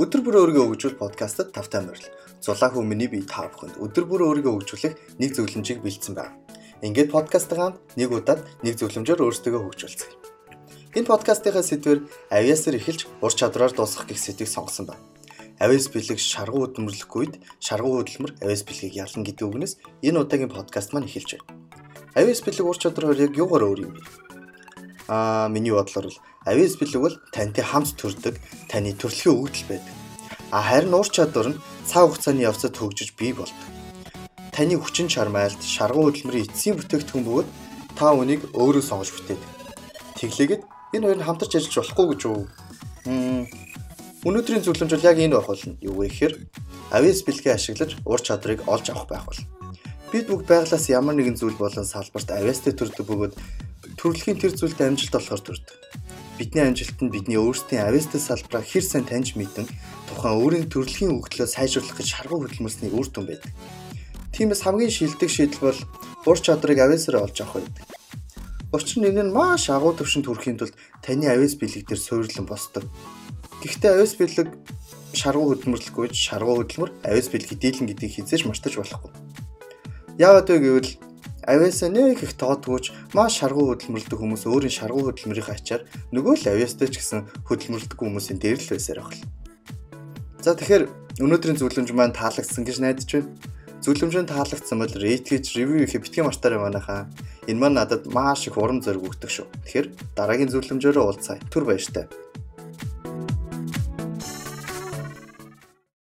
Өдөр бүр өөрийгөө хөгжүүл подкастт тавтай морил. Зулаа хүн миний бие та бүхэнд өдөр бүр өөрийгөө хөгжүүлэх нэг зөвлөмжийг бэлдсэн байна. Ингээд подкастыгаа нэг удаад нэг зөвлөмжөөр өөрсдөө хөгжүүлцгээе. Энэ подкастынхаа сэдвэр авиасаар эхэлж ур чадвараар дуусгах гэх сэдвийг сонгосон байна. Авиас бэлэг шаргуу хөдөлмөрлөх үед шаргуу хөдөлмөр авиас бэлгийг ялан гэдэг үгнээс энэ удаагийн подкаст маань эхэлж байна. Авиас бэлэг ур чадвар яг юугаар өөр юм бэ? Аа миний бодлоор л Авиас бэлэг бол тантай хамт төрдөг, таны төрөлхийн өгдөл байдаг. А харин ур чадвар нь цаг хугацааны явцад хөгжиж бий болдог. Таны хүчин чармайлт, шаргуу хөдөлмөрийн эцсийн бүтээгдэхүүн бөгөөд та үнийг өөрөө сонгож бүтээдэг. Тэглээгээд энэ хоёр нь хамтарч ажиллаж болохгүй гэж үү? Өнөөдрийн зөвлөмж бол яг энэ байх болно. Юу вэ гэхээр авиас бэлгээ ашиглаж ур чадрыг олж авах байх бол. Бид бүгд байглаас ямар нэгэн зүйл болон салбарт авиастай төрдөг бөгөөд төрөлхийн тэр зүйлд амжилт олохоор төрдөг. Бидний амжилт нь бидний өөрсдийн авьяастай салбараа хэр сайн таньж мэдэн тухайн өөрийн төрөлхийн өгдлөө сайжруулах гэж шаргуу хөдөлмөрсний үр дүн байдаг. Тиймээс хамгийн шилдэг шийдэл бол ур чадрыг авьяасаар олж авах байдаг. Учир нь энэ нь маш агуу төвшөнд хүрэхийн тулд таны авьяас бэлэг дээр суйрлан босдог. Гэхдээ авьяас бэлэг шаргуу хөдөлмөрлөхгүй шаргуу хөдөлмөр авьяас бэлгийг дийлэн гэдгийг хизээж мартаж болохгүй. Яагаад вэ гэвэл Авиасаа нэг их тоодгүйч маш шаргуу хөдөлмөрлөдөг хүмүүс өөрийн шаргуу хөдөлмөрийн ачаар нөгөө л авиастай ч гэсэн хөдөлмөрлөдөг хүмүүсийн дээр л байсаар авах. За тэгэхээр өнөөдрийн зөвлөмж маань таалагдсан гэж найдаж байна. Зөвлөмж нь таалагдсан бол рейт гэж ревю хийх битгий мартаарай манайхаа. Энэ маань надад маш их урам зориг өгдөг шүү. Тэгэхээр дараагийн зөвлөмжөөрөө уулзъя. Түр баяртай.